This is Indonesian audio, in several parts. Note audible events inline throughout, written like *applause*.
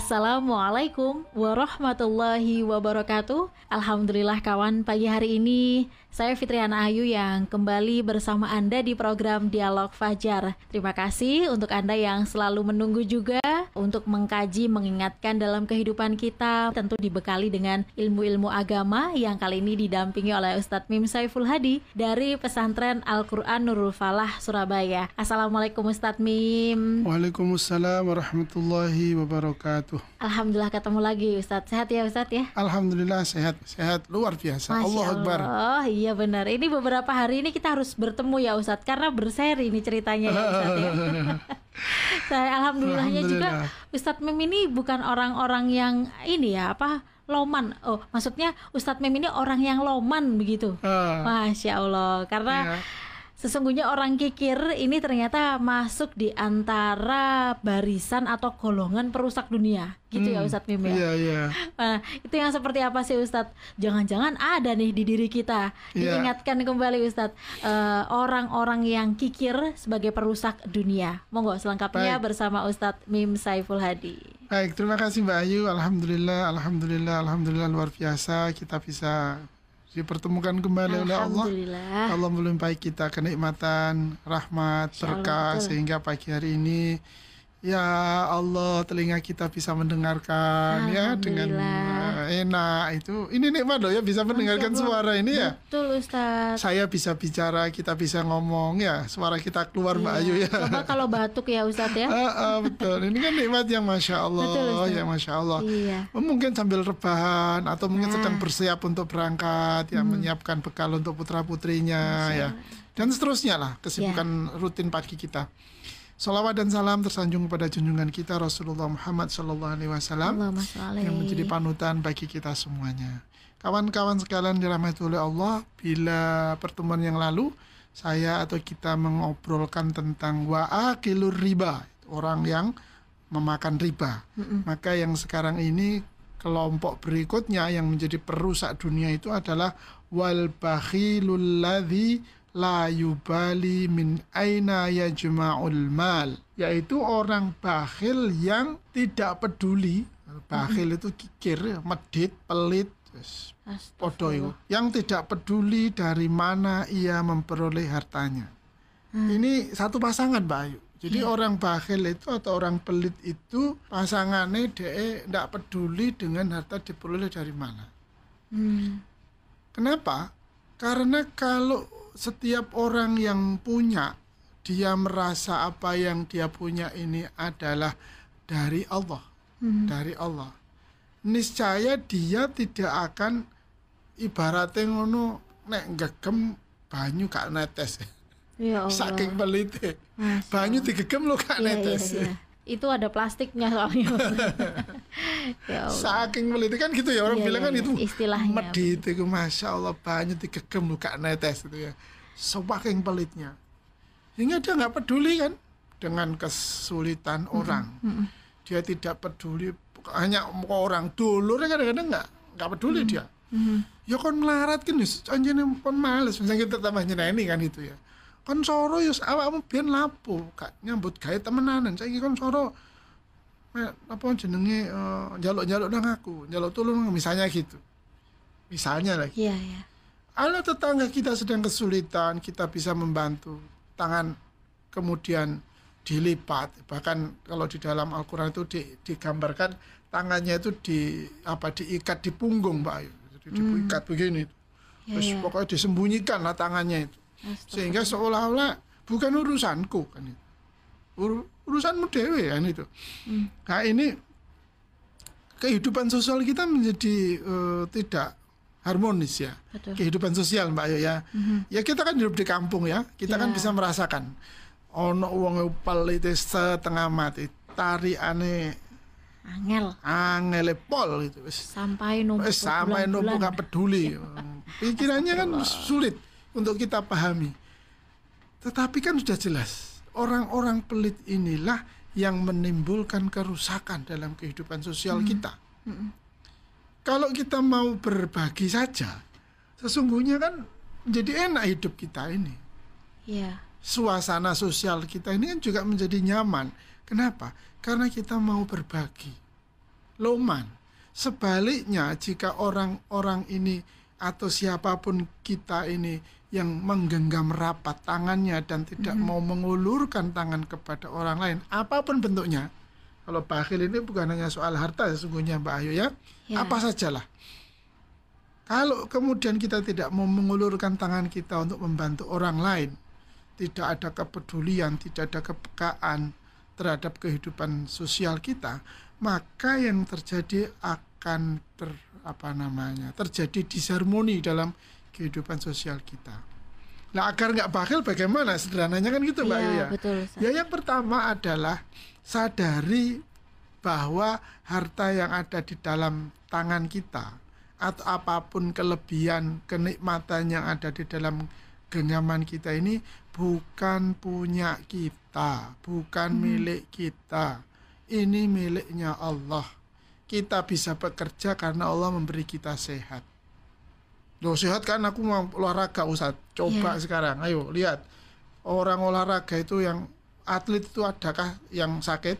Assalamualaikum warahmatullahi wabarakatuh. Alhamdulillah kawan pagi hari ini Saya Fitriana Ayu yang kembali bersama Anda di program Dialog Fajar. Terima kasih untuk Anda yang selalu menunggu juga Untuk mengkaji, mengingatkan dalam kehidupan kita Tentu dibekali dengan ilmu-ilmu agama Yang kali ini didampingi oleh Ustadz Mim Saiful Hadi Dari pesantren Al-Quran Nurul Falah Surabaya. Assalamualaikum Ustadz Mim. Waalaikumsalam warahmatullahi wabarakatuh wabarakatuh. Alhamdulillah ketemu lagi Ustadz. Sehat ya Ustadz ya? Alhamdulillah sehat, sehat luar biasa. Masya Allah Akbar. Oh iya benar. Ini beberapa hari ini kita harus bertemu ya Ustadz karena berseri ini ceritanya ya Ustadz ya. *laughs* Saya alhamdulillahnya juga Ustadz Mim ini bukan orang-orang yang ini ya apa loman. Oh, maksudnya Ustadz Mim ini orang yang loman begitu. Uh, Masya Allah. Karena yeah Sesungguhnya orang kikir ini ternyata masuk di antara barisan atau golongan perusak dunia, gitu ya, hmm, ya Ustadz Mim ya. Iya iya. Nah, itu yang seperti apa sih Ustadz? Jangan-jangan ada nih di diri kita. Yeah. Diingatkan kembali Ustadz, uh, orang-orang yang kikir sebagai perusak dunia. Monggo selengkapnya Baik. bersama Ustadz Mim Saiful Hadi. Baik, terima kasih Mbak Ayu. Alhamdulillah, alhamdulillah, alhamdulillah luar biasa kita bisa dipertemukan kembali oleh Allah. Allah melimpahi kita kenikmatan, rahmat, berkah sehingga pagi hari ini Ya Allah, telinga kita bisa mendengarkan ya dengan enak itu. Ini nikmat loh ya bisa mendengarkan suara ini ya. Betul Ustaz. Saya bisa bicara, kita bisa ngomong ya, suara kita keluar iya. Mbak Ayu ya. Coba *laughs* kalau batuk ya Ustaz ya. uh, uh, betul. Ini kan nikmat yang masya Allah, betul, ya masya Allah. Iya. Mungkin sambil rebahan atau mungkin nah. sedang bersiap untuk berangkat, ya hmm. menyiapkan bekal untuk putra putrinya ya, dan seterusnya lah kesibukan ya. rutin pagi kita. Salawat dan salam tersanjung kepada junjungan kita Rasulullah Muhammad Sallallahu Alaihi Wasallam yang menjadi panutan bagi kita semuanya. Kawan-kawan sekalian dirahmati oleh Allah, bila pertemuan yang lalu saya atau kita mengobrolkan tentang wa'akilur riba, orang yang memakan riba. Mm -mm. Maka yang sekarang ini kelompok berikutnya yang menjadi perusak dunia itu adalah wal bakhilul ladzi la yubali min aina yajma'ul mal yaitu orang bakhil yang tidak peduli bakhil itu kikir medit pelit podo itu yang tidak peduli dari mana ia memperoleh hartanya hmm. ini satu pasangan Mbak Ayu jadi yeah. orang bakhil itu atau orang pelit itu pasangannya dia tidak peduli dengan harta diperoleh dari mana. Hmm. Kenapa? Karena kalau setiap orang yang punya dia merasa apa yang dia punya ini adalah dari Allah, hmm. dari Allah. Niscaya dia tidak akan ibaratnya ngono nek gegem banyu gak netes. Ya *laughs* Allah. Saking pelite. Banyu digegem lo gak ya, netes. Ya, ya itu ada plastiknya soalnya. *laughs* ya Saking meliti kan gitu ya orang iya, bilang iya, kan iya. itu istilahnya. Medit itu masya Allah banyak digegem luka netes itu ya. Saking pelitnya. Hingga dia nggak peduli kan dengan kesulitan mm -hmm. orang. Mm -hmm. Dia tidak peduli hanya orang dulu kadang-kadang nggak nggak peduli mm -hmm. dia. Mm -hmm. Ya kon melarat kan, anjene kon males misalnya kita tambah ini kan itu ya kon soro ya awakmu biyen lapo? Gak nyambut gawe temenanan. Saiki kon soro apa jenenge uh, jaluk-jaluk nang aku jaluk tolong misalnya gitu. Misalnya lagi. Iya iya. Ada tetangga kita sedang kesulitan kita bisa membantu tangan kemudian dilipat. Bahkan kalau di dalam Al-Qur'an itu di, digambarkan tangannya itu di apa diikat di punggung Pak Ayu. Jadi hmm. diikat begini. Ya, terus ya. pokoknya disembunyikan lah tangannya itu sehingga seolah-olah bukan urusanku kan itu. Ur urusanmu dewe kan itu. Hmm. nah ini kehidupan sosial kita menjadi uh, tidak harmonis ya. Betul. kehidupan sosial mbak Ayu ya. Mm-hmm. ya kita kan hidup di kampung ya. Kita yeah. kan ya. bisa merasakan ono uang upal itu setengah mati tari aneh angel angel pol itu sampai numpuk sampai numpuk nggak peduli. *laughs* Pikirannya kan sulit untuk kita pahami. Tetapi kan sudah jelas, orang-orang pelit inilah yang menimbulkan kerusakan dalam kehidupan sosial hmm. kita. Hmm. kalau kita mau berbagi saja, sesungguhnya kan menjadi enak hidup kita ini. Yeah. Suasana sosial kita ini kan juga menjadi nyaman. Kenapa? Karena kita mau berbagi. Loman. Sebaliknya jika orang-orang ini atau siapa pun kita ini yang menggenggam rapat tangannya dan tidak mm -hmm. mau mengulurkan tangan kepada orang lain, apa pun bentuknya, kalau bakhil ini bukan hanya soal harta sesungguhnya Mbak Ayu ya. ya. Apa sajalah. Kalau kemudian kita tidak mau mengulurkan tangan kita untuk membantu orang lain, tidak ada kepedulian, tidak ada kepekaan terhadap kehidupan sosial kita, maka yang terjadi akan ter apa namanya terjadi disharmoni dalam kehidupan sosial kita. Nah agar nggak bakhil bagaimana sederhananya kan gitu mbak ya, Betul, ya yang pertama adalah sadari bahwa harta yang ada di dalam tangan kita atau apa pun kelebihan kenikmatan yang ada di dalam genggaman kita ini bukan punya kita, bukan hmm. milik kita. Ini miliknya Allah. Kita bisa bekerja karena Allah memberi kita sehat. Loh sehat kan aku mau olahraga Ustaz. Coba yeah. sekarang, ayo lihat. Orang olahraga itu yang atlet itu adakah yang sakit?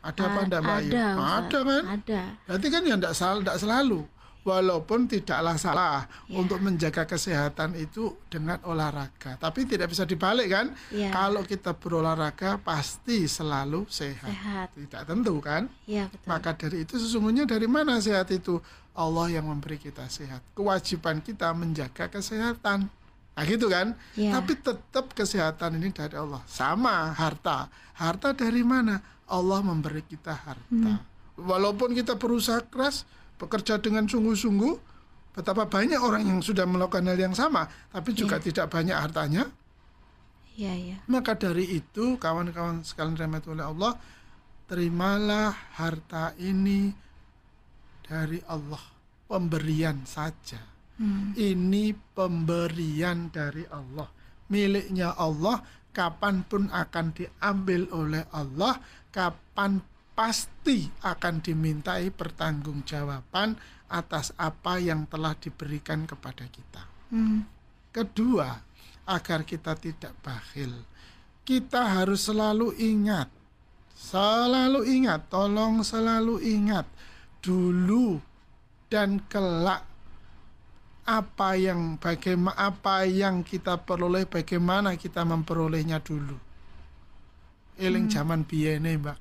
Ada apa enggak Mbak Ada, ada kan? Ada. Berarti kan ya enggak, enggak selalu. Walaupun tidaklah salah ya. untuk menjaga kesehatan itu dengan olahraga. Tapi tidak bisa dibalik kan? Ya. Kalau kita berolahraga pasti selalu sehat. sehat. Tidak tentu kan? Ya, betul. Maka dari itu sesungguhnya dari mana sehat itu? Allah yang memberi kita sehat. Kewajiban kita menjaga kesehatan. Nah gitu kan? Ya. Tapi tetap kesehatan ini dari Allah. Sama harta. Harta dari mana? Allah memberi kita harta. Hmm. Walaupun kita berusaha keras, bekerja dengan sungguh-sungguh, betapa banyak orang yang sudah melakukan hal yang sama, tapi juga ya. tidak banyak hartanya. Ya, ya. Maka dari itu, kawan-kawan sekalian rahmat oleh Allah, terimalah harta ini dari Allah, pemberian saja Hmm. Ini pemberian dari Allah. Miliknya Allah, kapan pun akan diambil oleh Allah, kapan pasti akan dimintai pertanggungjawaban atas apa yang telah diberikan kepada kita. Hmm. Kedua, agar kita tidak bakhil, kita harus selalu ingat, selalu ingat, tolong selalu ingat, dulu dan kelak apa yang bagaimana apa yang kita peroleh bagaimana kita memperolehnya dulu eling hmm. zaman biene mbak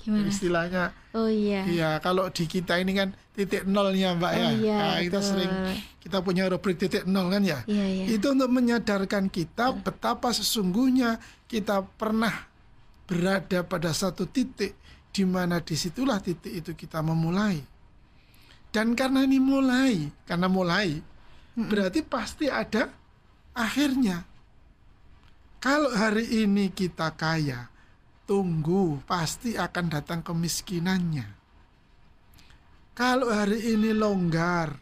Gimana? istilahnya oh iya iya kalau di kita ini kan titik nolnya mbak oh, ya iya, nah, kita betul. sering kita punya rubrik titik nol kan ya iya, iya. itu untuk menyadarkan kita betul. betapa sesungguhnya kita pernah berada pada satu titik di mana di situlah titik itu kita memulai dan karena ini mulai, karena mulai, berarti pasti ada akhirnya. Kalau hari ini kita kaya, tunggu pasti akan datang kemiskinannya. Kalau hari ini longgar,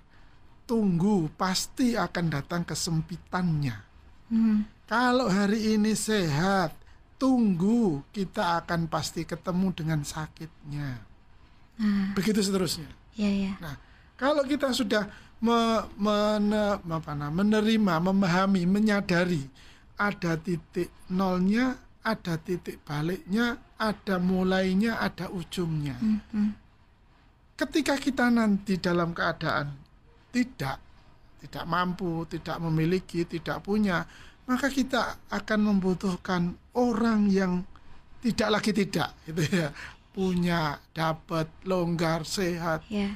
tunggu pasti akan datang kesempitannya. Hmm. Kalau hari ini sehat, tunggu kita akan pasti ketemu dengan sakitnya. Hmm. Begitu seterusnya. Ya, ya. Nah, kalau kita sudah me, mene, apa, nah, menerima, memahami, menyadari ada titik nolnya, ada titik baliknya, ada mulainya, ada ujungnya. Mm -hmm. Ketika kita nanti dalam keadaan tidak tidak mampu, tidak memiliki, tidak punya, maka kita akan membutuhkan orang yang tidak lagi tidak, gitu ya punya, dapat, longgar, sehat. Yeah.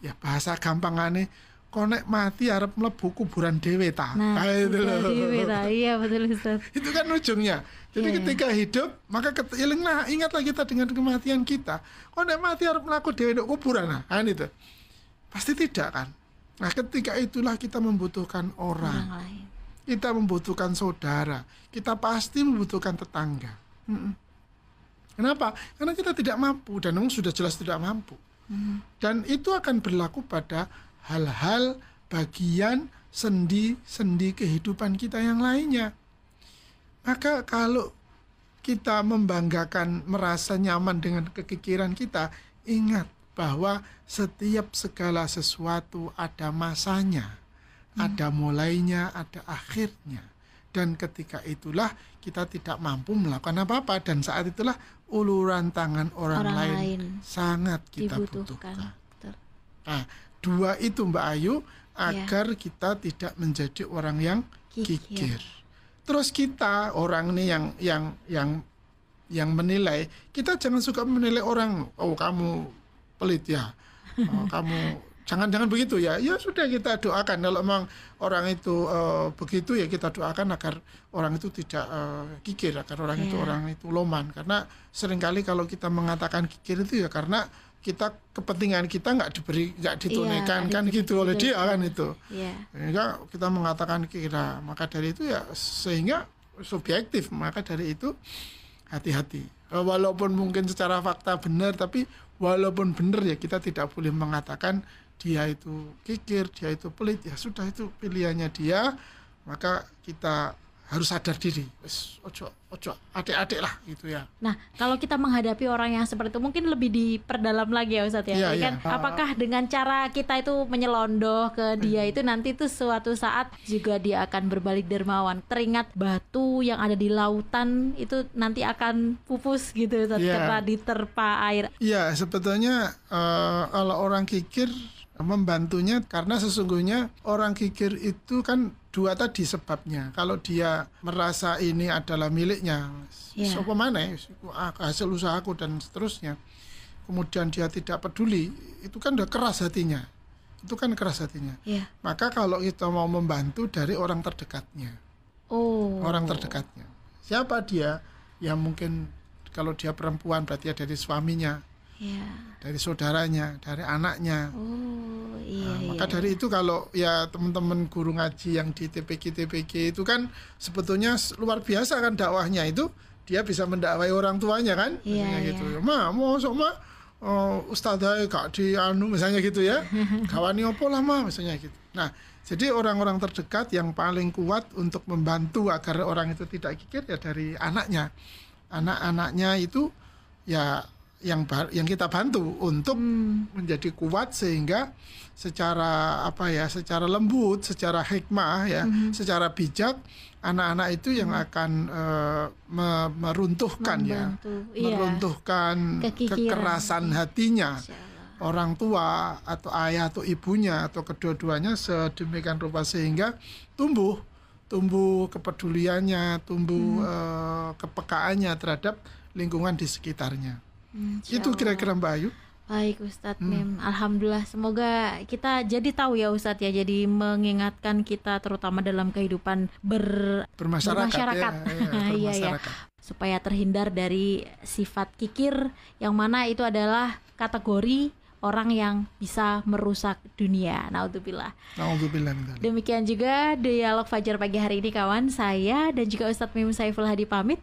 Ya bahasa gampangane konek mati harap mlebu kuburan dewe ta. Nah, nah itu loh. Dewe ta. Iya betul Ustaz. itu kan ujungnya. Jadi yeah. ketika hidup maka iling nah ingatlah kita dengan kematian kita. Konek mati harap melaku dewe nduk kuburan nah. Kan itu. Pasti tidak kan. Nah, ketika itulah kita membutuhkan orang. orang lain. Kita membutuhkan saudara. Kita pasti membutuhkan tetangga. Mm -mm. Kenapa? Karena kita tidak mampu dan memang sudah jelas tidak mampu. Hmm. Dan itu akan berlaku pada hal-hal bagian sendi-sendi kehidupan kita yang lainnya. Maka kalau kita membanggakan merasa nyaman dengan kekikiran kita, ingat bahwa setiap segala sesuatu ada masanya, hmm. ada mulainya, ada akhirnya. Dan ketika itulah kita tidak mampu melakukan apa-apa dan saat itulah uluran tangan orang, orang lain, lain sangat kita dibutuhkan. butuhkan. Nah, dua itu Mbak Ayu ya. agar ya. kita tidak menjadi orang yang kikir. kikir. Terus kita orang nih yang yang yang yang menilai, kita jangan suka menilai orang, oh kamu pelit ya, oh, *laughs* kamu jangan jangan begitu ya. Ya sudah kita doakan kalau memang orang itu uh, begitu ya kita doakan agar orang itu tidak uh, kikir, agar orang yeah. itu iya. orang itu loman. Karena sering kali kalau kita mengatakan kikir itu ya karena kita kepentingan kita nggak diberi nggak ditunaikan iya, kan gitu oleh dia kan itu. Yeah. sehingga kita mengatakan kira maka dari itu ya sehingga subjektif maka dari itu hati-hati. Eh, walaupun mungkin secara fakta benar tapi walaupun benar ya kita tidak boleh mengatakan dia itu kikir dia itu pelit ya sudah itu pilihannya dia maka kita harus sadar diri. Ojo ojo adik-adik lah gitu ya. Nah, kalau kita menghadapi orang yang seperti itu mungkin lebih diperdalam lagi ya Ustadz ya. Iya, kan iya. apakah dengan cara kita itu menyelondoh ke dia hmm. itu nanti itu suatu saat juga dia akan berbalik dermawan. Teringat batu yang ada di lautan itu nanti akan pupus gitu Ustadz karena diterpa air. Iya, sebetulnya uh, kalau orang kikir membantunya karena sesungguhnya orang kikir itu kan dua tadi sebabnya. Kalau dia merasa ini adalah miliknya, yeah. so mana hasil usahaku dan seterusnya. Kemudian dia tidak peduli, itu kan udah keras hatinya. Itu kan keras hatinya. Yeah. Maka kalau kita mau membantu dari orang terdekatnya. Oh. Orang terdekatnya. Siapa dia? Ya mungkin kalau dia perempuan berarti ya dari suaminya ya. dari saudaranya, dari anaknya. Oh, iya, nah, maka iya. dari itu kalau ya teman-teman guru ngaji yang di TPG TPG itu kan sebetulnya luar biasa kan dakwahnya itu dia bisa mendakwai orang tuanya kan, iya, misalnya gitu. iya. gitu. Ma, mau sok ma, uh, ustadzah kak di anu misalnya gitu ya, *laughs* kawani opo lah ma misalnya gitu. Nah, jadi orang-orang terdekat yang paling kuat untuk membantu agar orang itu tidak kikir ya dari anaknya. Anak-anaknya itu ya yang yang kita bantu untuk hmm. menjadi kuat sehingga secara apa ya secara lembut secara hikmah ya hmm. secara bijak anak-anak itu yang hmm. akan uh, me meruntuhkan ya, Membantu. ya iya. meruntuhkan kekerasan hatinya orang tua atau ayah atau ibunya atau kedua-duanya sedemikian rupa sehingga tumbuh tumbuh kepeduliannya tumbuh hmm. uh, kepekaannya terhadap lingkungan di sekitarnya itu kira-kira Mbak Ayu. Baik Ustadz hmm. Mim, Alhamdulillah semoga kita jadi tahu ya Ustadz ya jadi mengingatkan kita terutama dalam kehidupan ber bermasyarakat, bermasyarakat. Ya, ya, *laughs* iya, iya. supaya terhindar dari sifat kikir yang mana itu adalah kategori orang yang bisa merusak dunia. Naudzubillah. Naudzubillah. Demikian juga dialog Fajar pagi hari ini kawan saya dan juga Ustadz Mim Saiful Hadi pamit.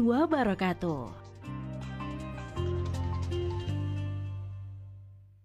wabarakatuh.